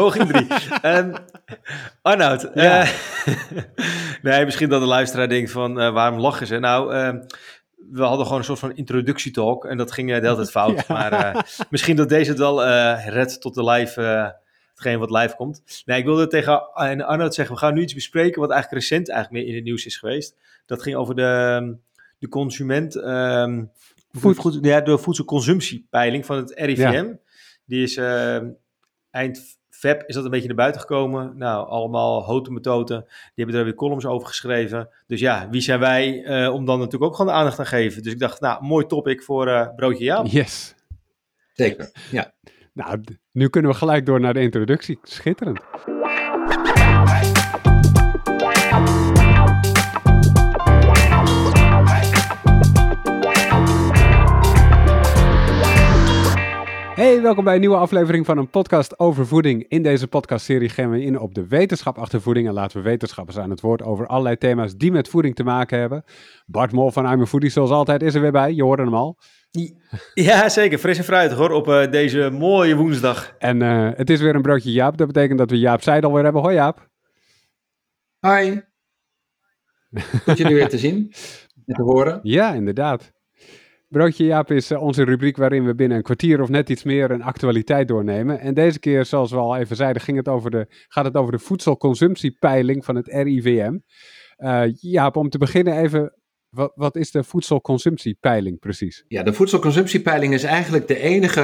Poging drie. um, Arnoud, ja. uh, nee, misschien dat de luisteraar denkt van uh, waarom lachen ze? Nou, uh, we hadden gewoon een soort van introductietalk en dat ging de hele tijd fout. Ja. Maar misschien dat deze het wel redt tot de live, hetgeen wat live komt. Nee, ik wilde tegen Arnoud zeggen, we gaan nu iets bespreken wat eigenlijk recent eigenlijk meer in het nieuws is geweest. Dat ging over de, de consument, um, Voed, ja, de voedselconsumptiepeiling van het RIVM. Ja. Die is eind Feb is dat een beetje naar buiten gekomen. Nou, allemaal houten metoten. Die hebben er weer columns over geschreven. Dus ja, wie zijn wij uh, om dan natuurlijk ook gewoon de aandacht aan te geven. Dus ik dacht, nou, mooi topic voor uh, Broodje Jaap. Yes. Zeker, ja. Nou, nu kunnen we gelijk door naar de introductie. Schitterend. Hey, welkom bij een nieuwe aflevering van een podcast over voeding. In deze podcastserie gaan we in op de wetenschap achter voeding en laten we wetenschappers aan het woord over allerlei thema's die met voeding te maken hebben. Bart Mol van I'm Foodie, zoals altijd, is er weer bij. Je hoorde hem al. Ja, zeker. Fris en fruitig hoor, op uh, deze mooie woensdag. En uh, het is weer een broodje Jaap. Dat betekent dat we Jaap Seidel weer hebben. Hoi Jaap. Hi. Goed jullie weer te zien en te horen. Ja, inderdaad. Broodje Jaap is eh, onze rubriek waarin we binnen een kwartier of net iets meer een actualiteit doornemen. En deze keer, zoals we al even zeiden, ging het over de, gaat het over de voedselconsumptiepeiling van het RIVM. Eh, Jaap, om te beginnen even, wat, wat, is de voedselconsumptiepeiling precies? Ja, de voedselconsumptiepeiling is eigenlijk de enige,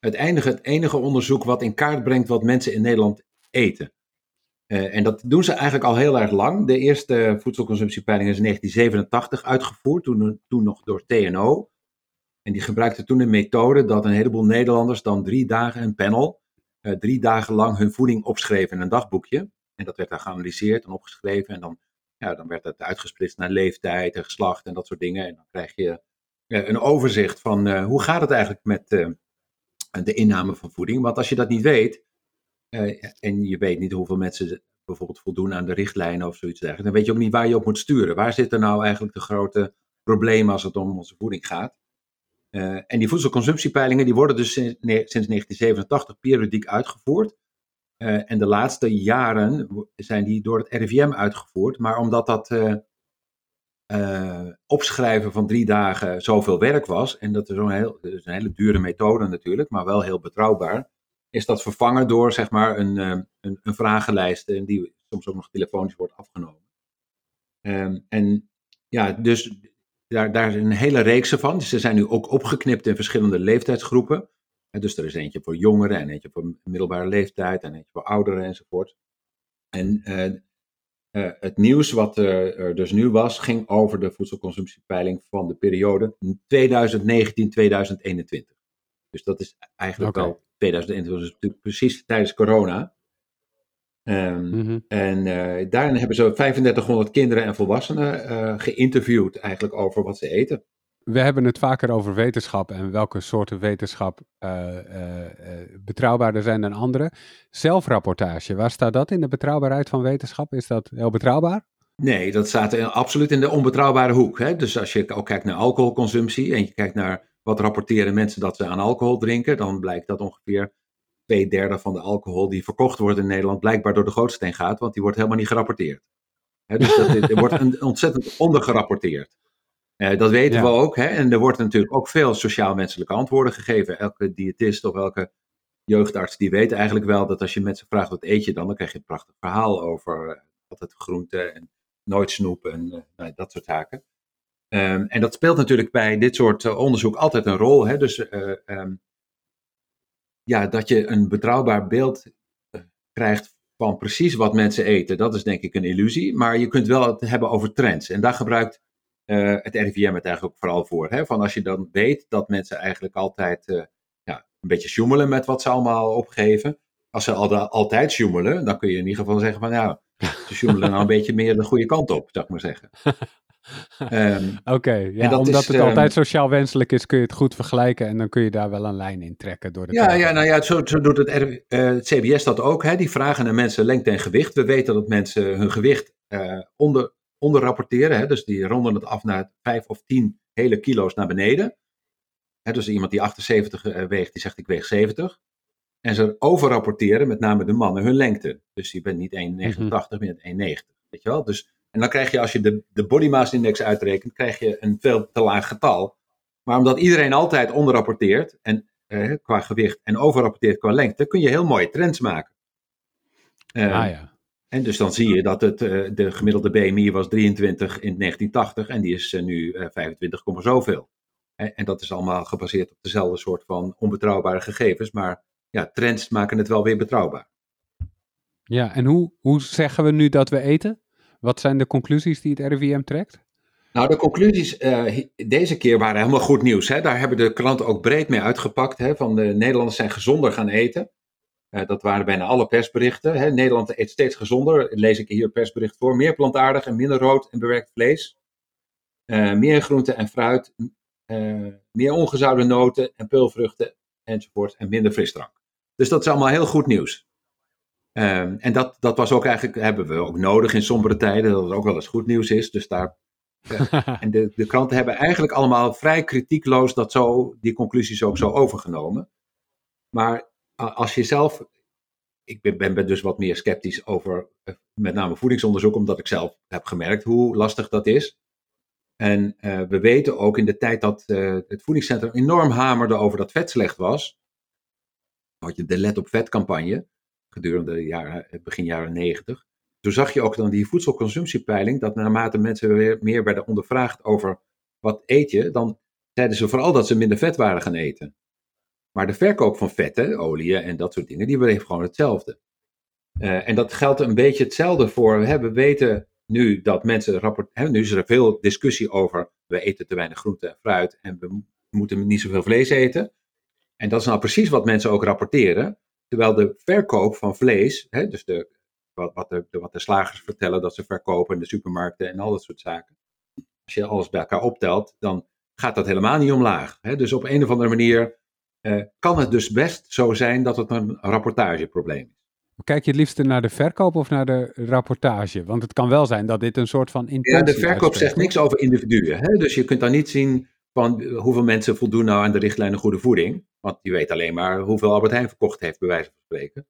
het, enige, het enige onderzoek wat in kaart brengt wat mensen in Nederland eten. Uh, en dat doen ze eigenlijk al heel erg lang. De eerste voedselconsumptiepeiling is in 1987 uitgevoerd, toen, toen nog door TNO. En die gebruikte toen een methode dat een heleboel Nederlanders dan drie dagen, een panel, uh, drie dagen lang hun voeding opschreven in een dagboekje. En dat werd dan geanalyseerd en opgeschreven. En dan, ja, dan werd het uitgesplitst naar leeftijd en geslacht en dat soort dingen. En dan krijg je uh, een overzicht van hoe gaat het eigenlijk met de inname van voeding. Want als je dat niet weet, en je weet niet hoeveel mensen bijvoorbeeld voldoen aan de richtlijnen of zoiets dergelijks. Dan weet je ook niet waar je op moet sturen. Waar zitten nou eigenlijk de grote problemen als het om onze voeding gaat? Uh, en die voedselconsumptiepeilingen die worden dus sinds, sinds 1987 periodiek uitgevoerd. Uh, en de laatste jaren zijn die door het RIVM uitgevoerd. Maar omdat dat opschrijven van drie dagen zoveel werk was, en dat is, heel, dat is een hele dure methode natuurlijk, maar wel heel betrouwbaar, is dat vervangen door zeg maar een, ehm, een, een vragenlijst en die soms ook nog telefonisch wordt afgenomen. Um, en ja, dus daar, daar is een hele reeks van. Dus ze zijn nu ook opgeknipt in verschillende leeftijdsgroepen. dus er is eentje voor jongeren en eentje voor middelbare leeftijd en eentje voor ouderen enzovoort. En uh, het nieuws wat er dus nu was, ging over de voedselconsumptiepeiling van de periode 2019-2021. Dus dat is eigenlijk okay. wel 2021 was natuurlijk precies tijdens corona. Um, mm-hmm. En uh, daarin hebben ze 3500 kinderen en volwassenen uh, geïnterviewd eigenlijk over wat ze eten. We hebben het vaker over wetenschap en welke soorten wetenschap uh, betrouwbaarder zijn dan andere. Zelfrapportage, waar staat dat in de betrouwbaarheid van wetenschap? Is dat heel betrouwbaar? Nee, dat staat in, absoluut in de onbetrouwbare hoek. Hè? Dus als je ook kijkt naar alcoholconsumptie en je kijkt naar wat rapporteren mensen dat ze aan alcohol drinken, dan blijkt dat ongeveer twee derde van de alcohol die verkocht wordt in Nederland blijkbaar door de gootsteen gaat, want die wordt helemaal niet gerapporteerd. dus dat, er wordt ontzettend ondergerapporteerd. Uh, dat weten we ook. Hè? En er wordt natuurlijk ook veel sociaal-menselijke antwoorden gegeven. Elke diëtist of elke jeugdarts die weet eigenlijk wel dat als je mensen vraagt wat eet je dan, dan krijg je een prachtig verhaal over uh, altijd groenten en nooit snoep en uh, nou, dat soort zaken. Um, en dat speelt natuurlijk bij dit soort uh, onderzoek altijd een rol. Hè? Dus uh, um, ja, dat je een betrouwbaar beeld uh, krijgt van precies wat mensen eten, dat is denk ik een illusie. Maar je kunt wel het hebben over trends. En daar gebruikt het RIVM het eigenlijk ook vooral voor. Hè? Van als je dan weet dat mensen eigenlijk altijd ja, een beetje sjoemelen met wat ze allemaal opgeven. Als ze al altijd sjoemelen, dan kun je in ieder geval zeggen van ja, ze sjoemelen nou een beetje meer de goede kant op, zou ik maar zeggen. Um, Oké, okay, ja, omdat het altijd ehm, sociaal wenselijk is, kun je het goed vergelijken en dan kun je daar wel een lijn in trekken. Door de ja, ja, nou ja, zo, zo doet het, uh, het, CBS dat ook. Hè? Die vragen naar mensen lengte en gewicht. We weten dat mensen hun gewicht uh, onder, onderrapporteren. Hè? Dus die ronden het af naar 5 of 10 hele kilo's naar beneden. Hè, dus iemand die 78 uh, weegt, die zegt ik weeg 70. En ze overrapporteren, met name de mannen, hun lengte. Dus je bent niet 1,89, mm -hmm. maar 1,90. Weet je wel? Dus, en dan krijg je, als je de, de body mass index uitrekent, krijg je een veel te laag getal. Maar omdat iedereen altijd onderrapporteert, en, eh, qua gewicht, en overrapporteert qua lengte, kun je heel mooie trends maken. Uh, ah ja. En dus dan zie je dat het, uh, de gemiddelde BMI was 23 in 1980 en die is uh, nu 25, zoveel. En, en dat is allemaal gebaseerd op dezelfde soort van onbetrouwbare gegevens, maar ja, trends maken het wel weer betrouwbaar. Ja, en hoe, hoe zeggen we nu dat we eten? Wat zijn de conclusies die het RIVM trekt? Nou, de conclusies uh, deze keer waren helemaal goed nieuws. Hè? Daar hebben de kranten ook breed mee uitgepakt. Hè? Van de Nederlanders zijn gezonder gaan eten. Uh, dat waren bijna alle persberichten. Hè? Nederland eet steeds gezonder. Lees ik hier persbericht voor. Meer plantaardig en minder rood en bewerkt vlees. Uh, meer groente en fruit. meer ongezouten noten en peulvruchten enzovoort. En minder frisdrank. Dus dat is allemaal heel goed nieuws. Um, en dat, dat was ook eigenlijk, hebben we ook nodig in sombere tijden, dat het ook wel eens goed nieuws is. Dus daar. En de, de kranten hebben eigenlijk allemaal vrij kritiekloos dat zo, die conclusies ook zo overgenomen. Maar als je zelf. Ik ben, ben, dus wat meer sceptisch over uh, met name voedingsonderzoek, omdat ik zelf heb gemerkt hoe lastig dat is. En uh, we weten ook in de tijd dat het voedingscentrum enorm hamerde over dat vet slecht was had je de Let op Vet campagne gedurende de jaren, begin jaren 90. Toen zag je ook dan die voedselconsumptiepeiling, dat naarmate mensen weer meer werden ondervraagd over wat eet je, dan zeiden ze vooral dat ze minder vet waren gaan eten. Maar de verkoop van vetten, oliën en dat soort dingen, die bleef gewoon hetzelfde. Uh, en dat geldt een beetje hetzelfde voor, hè, we weten nu dat mensen rapporteren, nu is er veel discussie over, we eten te weinig groente en fruit en we moeten niet zoveel vlees eten. En dat is nou precies wat mensen ook rapporteren. Terwijl de verkoop van vlees, hè, dus de, wat, wat, de, wat de slagers vertellen dat ze verkopen in de supermarkten en al dat soort zaken. Als je alles bij elkaar optelt, dan gaat dat helemaal niet omlaag. Hè? Dus op een of andere manier eh, kan het dus best zo zijn dat het een rapportageprobleem is. Kijk je het liefst naar de verkoop of naar de rapportage? Want het kan wel zijn dat dit een soort van intentie Ja, de verkoop zegt niks over individuen. Hè? Dus je kunt dan niet zien van hoeveel mensen voldoen nou aan de richtlijnen goede voeding. Want die weet alleen maar hoeveel Albert Heijn verkocht heeft, bij wijze van spreken.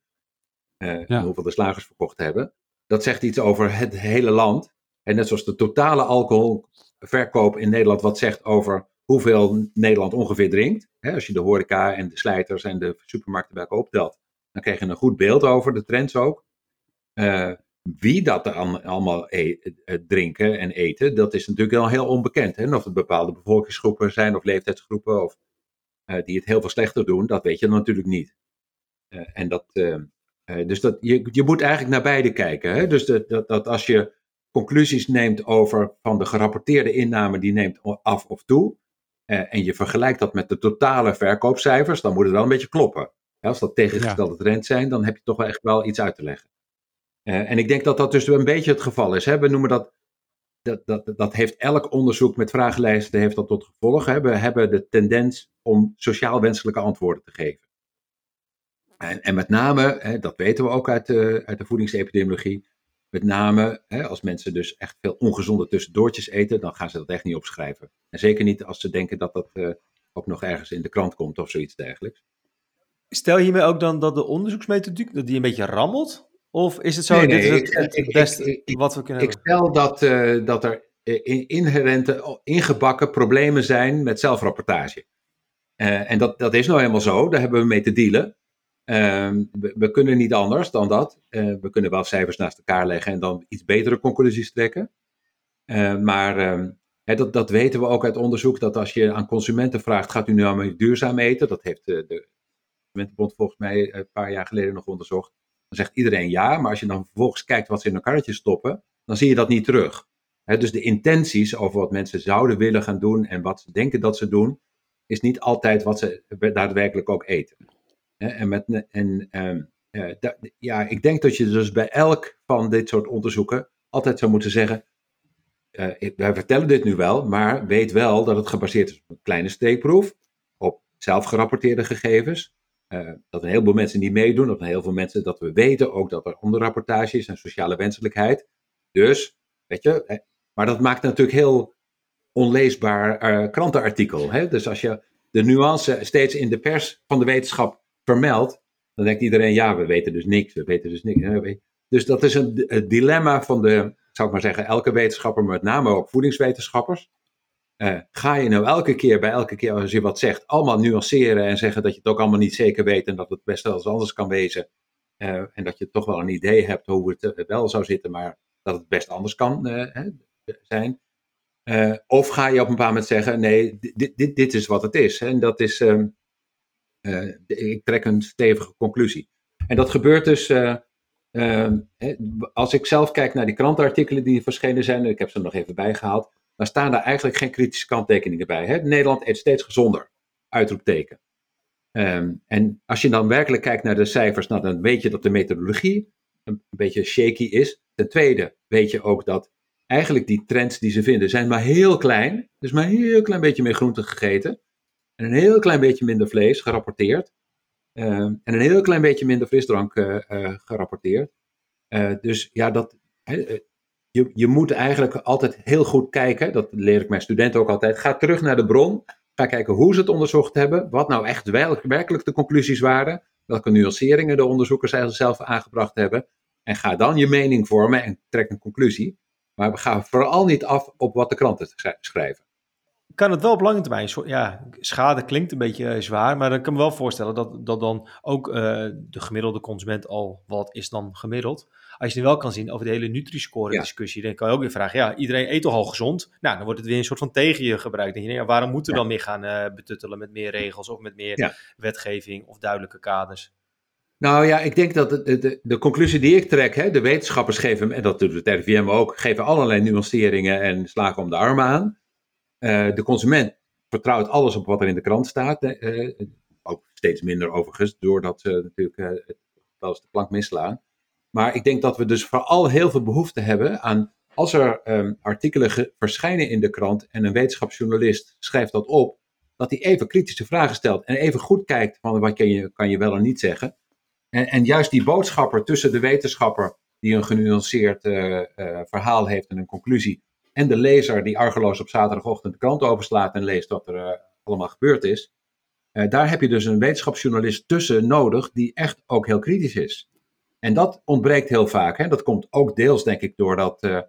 Uh, ja. Hoeveel de slagers verkocht hebben. Dat zegt iets over het hele land. En net zoals de totale alcoholverkoop in Nederland wat zegt over hoeveel Nederland ongeveer drinkt. Hè, als je de horeca en de slijters en de supermarkten bij elkaar optelt. Dan krijg je een goed beeld over, de trends ook. Uh, wie dat er allemaal e drinken en eten, dat is natuurlijk wel heel onbekend. Hè? Of het bepaalde bevolkingsgroepen zijn of leeftijdsgroepen of uh, die het heel veel slechter doen, dat weet je natuurlijk niet. Uh, en dat, uh, dus dat, je, je moet eigenlijk naar beide kijken. Hè? Dus dat, dat, dat als je conclusies neemt over van de gerapporteerde inname, die neemt af of toe. en je vergelijkt dat met de totale verkoopcijfers, dan moet het wel een beetje kloppen. Als dat tegengestelde ja. trends zijn, dan heb je toch wel echt wel iets uit te leggen. En ik denk dat dat dus een beetje het geval is. Hè? We noemen dat dat, dat, dat heeft elk onderzoek met vragenlijsten heeft dat tot gevolg. Hè. We hebben de tendens om sociaal wenselijke antwoorden te geven. En, en met name, hè, dat weten we ook uit de, uit de voedingsepidemiologie, met name hè, als mensen dus echt veel ongezonde tussendoortjes eten, dan gaan ze dat echt niet opschrijven. En zeker niet als ze denken dat dat uh, ook nog ergens in de krant komt of zoiets dergelijks. Stel hiermee ook dan dat de onderzoeksmethodiek dat die een beetje rammelt? Of is het zo, nee, nee, dit is het, het beste wat we kunnen ik hebben? Ik stel dat, uh, dat er inherente, ingebakken problemen zijn met zelfrapportage. Uh, en dat, dat is nou helemaal zo, daar hebben we mee te dealen. Uh, we, we, kunnen niet anders dan dat. Uh, we kunnen wel cijfers naast elkaar leggen en dan iets betere conclusies trekken. maar ehm, dat, dat weten we ook uit onderzoek, dat als je aan consumenten vraagt, gaat u nu allemaal duurzaam eten? Dat heeft de Consumentenbond volgens mij een paar jaar geleden nog onderzocht. Dan zegt iedereen ja, maar als je dan vervolgens kijkt wat ze in een karretje stoppen, dan zie je dat niet terug. dus de intenties over wat mensen zouden willen gaan doen en wat ze denken dat ze doen, is niet altijd wat ze daadwerkelijk ook eten. en met, en, uh, da, ja, ik denk dat je dus bij elk van dit soort onderzoeken altijd zou moeten zeggen: uh, wij vertellen dit nu wel, maar weet wel dat het gebaseerd is op een kleine steekproef, op zelfgerapporteerde gegevens. Uh, dat een heleboel mensen niet meedoen, een heel veel mensen, dat we weten ook dat er onderrapportage is en sociale wenselijkheid. Dus, weet je, maar dat maakt natuurlijk heel onleesbaar uh, krantenartikel. Hè? Dus als je de nuance steeds in de pers van de wetenschap vermeldt, dan denkt iedereen, ja, we weten dus niks, we weten dus niks. Dus dat is een, een dilemma van de, zou ik maar zeggen, elke wetenschapper, maar met name ook voedingswetenschappers. Uh, ga je nou elke keer, bij elke keer als je wat zegt, allemaal nuanceren en zeggen dat je het ook allemaal niet zeker weet en dat het best wel eens anders kan wezen. Uh, en dat je toch wel een idee hebt hoe het uh, wel zou zitten, maar dat het best anders kan zijn. of ga je op een bepaald moment zeggen, nee, dit, dit, dit is wat het is. En dat is, ehm, ik trek een stevige conclusie. En dat gebeurt dus ehm, als ik zelf kijk naar die krantenartikelen die verschenen zijn, ik heb ze nog even bijgehaald, dan staan daar eigenlijk geen kritische kanttekeningen bij. Hè? Nederland eet steeds gezonder. Uitroepteken. Um, en als je dan werkelijk kijkt naar de cijfers, nou, dan weet je dat de methodologie een beetje shaky is. Ten tweede weet je ook dat eigenlijk die trends die ze vinden, zijn maar heel klein. Dus maar een heel klein beetje meer groente gegeten. En een heel klein beetje minder vlees gerapporteerd. Um, en een heel klein beetje minder frisdrank uh, uh, gerapporteerd. Uh, dus ja, dat, je, je moet eigenlijk altijd heel goed kijken, dat leer ik mijn studenten ook altijd. Ga terug naar de bron, ga kijken hoe ze het onderzocht hebben, wat nou echt werkelijk de conclusies waren, welke nuanceringen de onderzoekers zelf aangebracht hebben. En ga dan je mening vormen en trek een conclusie. Maar we gaan vooral niet af op wat de kranten schrijven. Kan het wel op lange termijn, ja, schade klinkt een beetje eh, zwaar, maar dan kan ik me wel voorstellen dat, dat dan ook uh, de gemiddelde consument al wat is dan gemiddeld als je nu wel kan zien over de hele Nutri-score discussie, dan kan je ook weer vragen, ja, iedereen eet toch al gezond? Nou, dan wordt het weer een soort van tegen je gebruikt. Dan denk je, ja, waarom moeten we dan meer gaan uh, betuttelen met meer regels of met meer wetgeving of duidelijke kaders? Nou ja, ik denk dat de, de, de conclusie die ik trek, hè, de wetenschappers geven, en dat doet het RIVM ook, geven allerlei nuanceringen en slagen om de armen aan. Uh, de consument vertrouwt alles op wat er in de krant staat. Uh, ook steeds minder overigens, doordat ze natuurlijk wel eens de plank misslaan. Maar ik denk dat we dus vooral heel veel behoefte hebben aan, als er um, artikelen verschijnen in de krant en een wetenschapsjournalist schrijft dat op, dat hij even kritische vragen stelt en even goed kijkt van wat kan je, kan je wel en niet zeggen. En, en juist die boodschapper tussen de wetenschapper die een genuanceerd verhaal heeft en een conclusie, en de lezer die argeloos op zaterdagochtend de krant overslaat en leest wat er uh, allemaal gebeurd is. daar heb je dus een wetenschapsjournalist tussen nodig die echt ook heel kritisch is. En dat ontbreekt heel vaak. Hè. Dat komt ook deels, denk ik, doordat. Uh,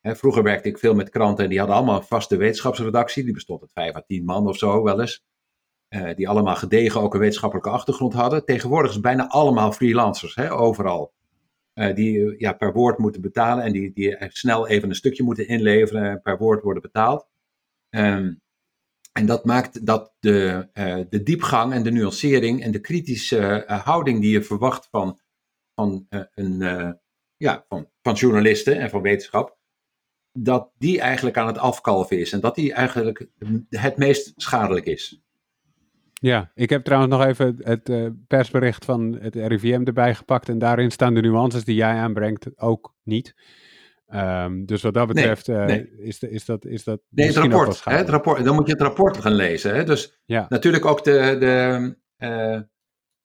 hè, vroeger werkte ik veel met kranten en die hadden allemaal een vaste wetenschapsredactie. Die bestond uit vijf à tien man of zo wel eens. Die allemaal gedegen ook een wetenschappelijke achtergrond hadden. Tegenwoordig is bijna allemaal freelancers, hè, overal. Uh, die ja, per woord moeten betalen en die, die snel even een stukje moeten inleveren en per woord worden betaald. Um, en dat maakt dat de, de diepgang en de nuancering en de kritische houding die je verwacht van van, een, ja, van, van journalisten en van wetenschap, dat die eigenlijk aan het afkalven is en dat die eigenlijk het meest schadelijk is. Ja, ik heb trouwens nog even het uh, persbericht van het RIVM erbij gepakt en daarin staan de nuances die jij aanbrengt ook niet. Um, dus wat dat betreft nee, nee. Is, de, is dat. Is dat nee, het rapport, hè, het rapport. Dan moet je het rapport gaan lezen. Hè? Dus ja. natuurlijk ook de, de,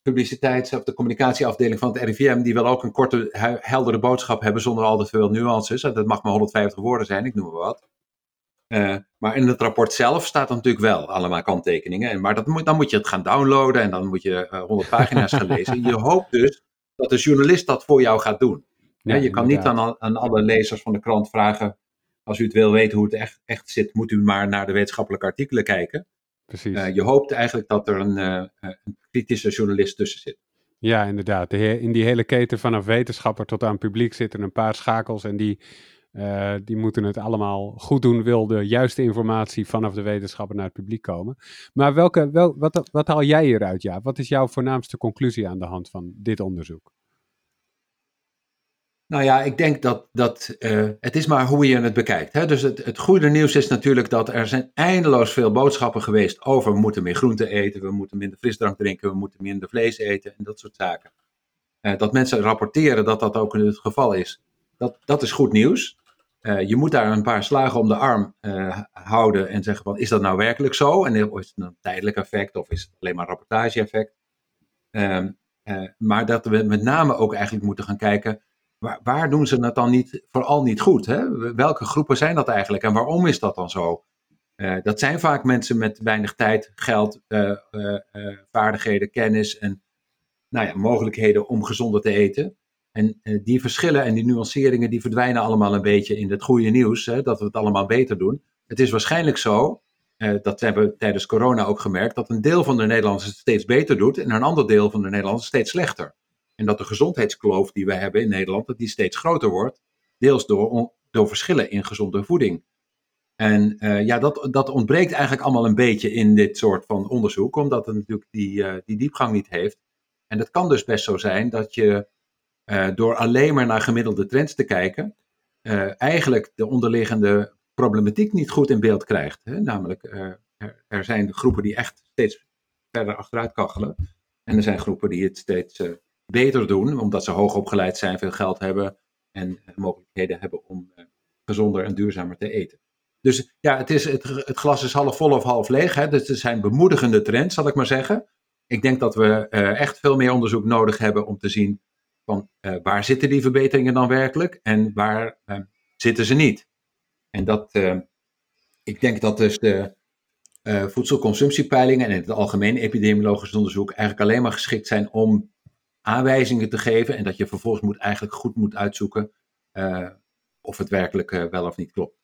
publiciteits- of de communicatieafdeling van het RIVM, die wil ook een korte, heldere boodschap hebben zonder al te veel nuances. Dat mag maar 150 woorden zijn, ik noem maar wat. Uh, maar in het rapport zelf staat er natuurlijk wel allemaal kanttekeningen. En, maar dat moet, dan moet je het gaan downloaden en dan moet je uh, 100 pagina's gaan lezen. Je hoopt dus dat de journalist dat voor jou gaat doen. Ja, je kan niet aan, aan alle lezers van de krant vragen, als u het wil weten hoe het echt, echt zit, moet u maar naar de wetenschappelijke artikelen kijken. Precies. Uh, je hoopt eigenlijk dat er een, een, kritische journalist tussen zit. Ja, inderdaad. De in die hele keten vanaf wetenschapper tot aan publiek zitten een paar schakels en die, uh, die moeten het allemaal goed doen, wil de juiste informatie vanaf de wetenschapper naar het publiek komen. Maar welke, wel, wat, wat haal jij hieruit, ja? Wat is jouw voornaamste conclusie aan de hand van dit onderzoek? Nou ja, ik denk dat, dat uh, het is maar hoe je het bekijkt. Hè? Dus het, het goede nieuws is natuurlijk dat er zijn eindeloos veel boodschappen geweest over we moeten meer groente eten, we moeten minder frisdrank drinken, we moeten minder vlees eten en dat soort zaken. Uh, dat mensen rapporteren dat dat ook het geval is, dat, dat is goed nieuws. Uh, je moet daar een paar slagen om de arm houden en zeggen van is dat nou werkelijk zo? En is het een tijdelijk effect of is het alleen maar rapportage effect? Ehm, maar dat we met name ook eigenlijk moeten gaan kijken waar, doen ze het dan niet, vooral niet goed? Hè? Welke groepen zijn dat eigenlijk en waarom is dat dan zo? Dat zijn vaak mensen met weinig tijd, geld, vaardigheden, kennis. En nou ja, mogelijkheden om gezonder te eten. En die verschillen en die nuanceringen die verdwijnen allemaal een beetje in het goede nieuws, hè, dat we het allemaal beter doen. Het is waarschijnlijk zo, dat hebben we tijdens corona ook gemerkt, dat een deel van de Nederlanders het steeds beter doet en een ander deel van de Nederlanders steeds slechter. En dat de gezondheidskloof die we hebben in Nederland, dat die steeds groter wordt, deels door, door verschillen in gezonde voeding. En uh, ja, dat, dat ontbreekt eigenlijk allemaal een beetje in dit soort van onderzoek, omdat het natuurlijk die, die diepgang niet heeft. En het kan dus best zo zijn dat je uh, door alleen maar naar gemiddelde trends te kijken, eigenlijk de onderliggende problematiek niet goed in beeld krijgt. Hè? Namelijk, er, er, zijn groepen die echt steeds verder achteruit kachelen. En er zijn groepen die het steeds beter doen, omdat ze hoog opgeleid zijn, veel geld hebben en mogelijkheden hebben om gezonder en duurzamer te eten. Dus ja, het, is, het, het glas is half vol of half leeg. Hè? Dus er zijn bemoedigende trends, zal ik maar zeggen. Ik denk dat we uh, echt veel meer onderzoek nodig hebben om te zien van uh, waar zitten die verbeteringen dan werkelijk en waar uh, zitten ze niet. En dat, ik denk dat dus de voedselconsumptiepeilingen en het algemeen epidemiologisch onderzoek eigenlijk alleen maar geschikt zijn om aanwijzingen te geven en dat je vervolgens moet eigenlijk goed moet uitzoeken of het werkelijk wel of niet klopt.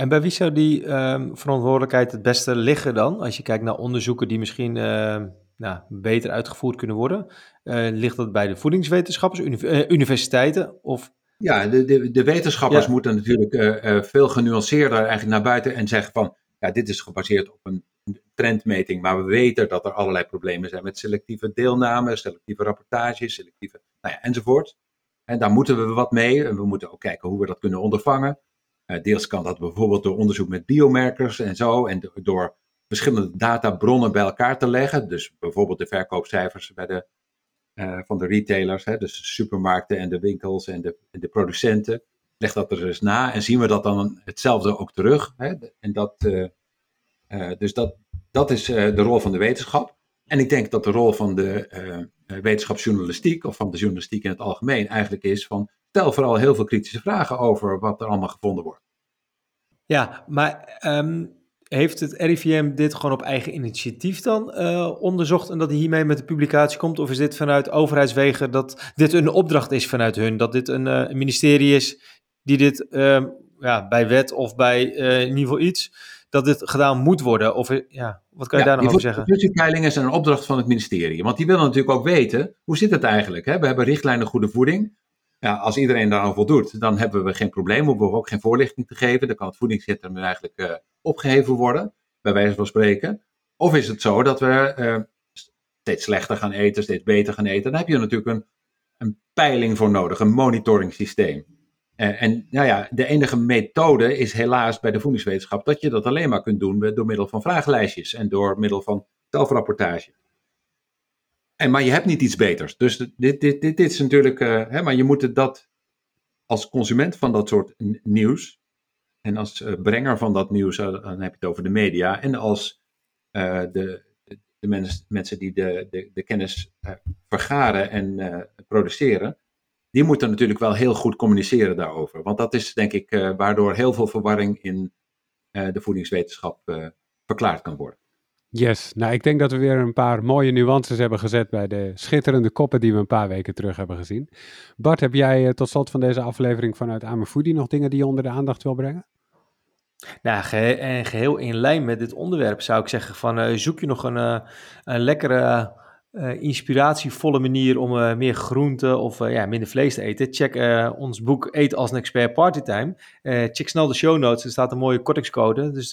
En bij wie zou die um, verantwoordelijkheid het beste liggen dan? Als je kijkt naar onderzoeken die misschien uh, nou, beter uitgevoerd kunnen worden. Uh, ligt dat bij de voedingswetenschappers, uni uh, universiteiten? Of... Ja, de, de, de wetenschappers ja. moeten natuurlijk eh, veel genuanceerder eigenlijk naar buiten en zeggen van, ja, dit is gebaseerd op een trendmeting, maar we weten dat er allerlei problemen zijn met selectieve deelname, selectieve rapportages, selectieve, nou ja, enzovoort. En daar moeten we wat mee. En we moeten ook kijken hoe we dat kunnen ondervangen. Uh, deels kan dat bijvoorbeeld door onderzoek met biomarkers en zo. En door verschillende databronnen bij elkaar te leggen. Dus bijvoorbeeld de verkoopcijfers bij de, uh, van de retailers. Hè, dus de supermarkten en de winkels en de, de producenten. Leg dat er eens na en zien we dat dan hetzelfde ook terug. Hè? En dat, uh, dus dat, dat is de rol van de wetenschap. En ik denk dat de rol van de wetenschapsjournalistiek, of van de journalistiek in het algemeen, eigenlijk is van stel vooral heel veel kritische vragen over wat er allemaal gevonden wordt. Ja, maar um, heeft het RIVM dit gewoon op eigen initiatief dan uh, onderzocht en dat hij hiermee met de publicatie komt? Of is dit vanuit overheidswegen dat dit een opdracht is vanuit hun? Dat dit een, uh, een ministerie is die dit uh, ja, bij wet of bij eh, in ieder geval iets, dat dit gedaan moet worden? Of ja, wat kan je ja, daar nog over zeggen? Productiepeilingen is een opdracht van het ministerie. Want die willen natuurlijk ook weten, hoe zit het eigenlijk? Hè? We hebben richtlijnen goede voeding. Ja, als iedereen daar aan voldoet, dan hebben we geen probleem. Hoeven we ook geen voorlichting te geven. Dan kan het voedingscentrum eigenlijk opgeheven worden, bij wijze van spreken. Of is het zo dat we uh, steeds slechter gaan eten, steeds beter gaan eten? Dan heb je natuurlijk een, een peiling voor nodig, een monitoring systeem. Uh, en nou ja, de enige methode is helaas bij de voedingswetenschap dat je dat alleen maar kunt doen door middel van vragenlijstjes en door middel van zelfrapportage. En, maar je hebt niet iets beters. Dus dit, dit, dit, dit is natuurlijk. Uh, hè, maar je moet dat als consument van dat soort nieuws. En als uh, brenger van dat nieuws, uh, dan heb je het over de media. En als de, de, de mens, mensen die de, de, de kennis vergaren en produceren. Die moeten natuurlijk wel heel goed communiceren daarover. Want dat is denk ik waardoor heel veel verwarring in de voedingswetenschap verklaard kan worden. Yes, nou ik denk dat we weer een paar mooie nuances hebben gezet bij de schitterende koppen die we een paar weken terug hebben gezien. Bart, heb jij uh, tot slot van deze aflevering vanuit Amerfoodie nog dingen die je onder de aandacht wil brengen? Nou, en geheel in lijn met dit onderwerp zou ik zeggen van uh, zoek je nog een, een lekkere uh, inspiratievolle manier om uh, meer groente of uh, ja, minder vlees te eten, check ons boek Eet als een expert partytime. check snel de show notes, er staat een mooie kortingscode. Dus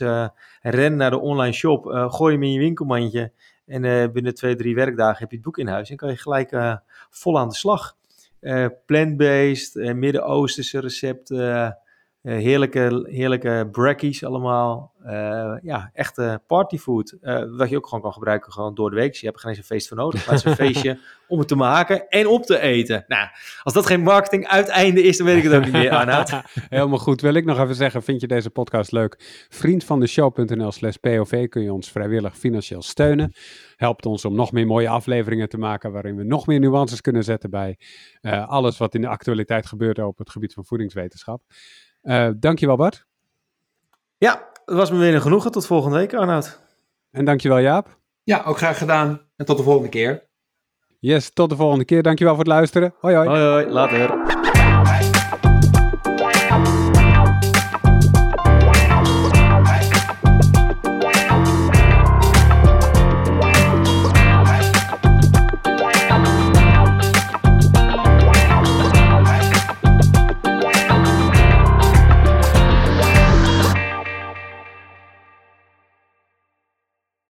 ren naar de online shop, gooi hem in je winkelmandje en binnen twee, drie werkdagen heb je het boek in huis en kan je gelijk vol aan de slag. Plant-based, Midden-Oosterse recepten, heerlijke, heerlijke brackies allemaal. Uh, ja, echte partyfood. Uh, wat je ook gewoon kan gebruiken gewoon door de week. Dus je hebt er geen eens een feest voor nodig. Maar het is een feestje om het te maken en op te eten. Nou, als dat geen marketing uiteinde is, dan weet ik het ook niet meer, Arnoud. Helemaal goed. Wil ik nog even zeggen, vind je deze podcast leuk? Vriend van de show.nl slash POV kun je ons vrijwillig financieel steunen. Helpt ons om nog meer mooie afleveringen te maken waarin we nog meer nuances kunnen zetten bij uh, alles wat in de actualiteit gebeurt op het gebied van voedingswetenschap. Uh, dankjewel Bart. Ja, het was me weer een genoegen. Tot volgende week, Arnoud. En dankjewel Jaap. Ja, ook graag gedaan. En tot de volgende keer. Yes, tot de volgende keer. Dankjewel voor het luisteren. Hoi hoi. Hoi hoi, later.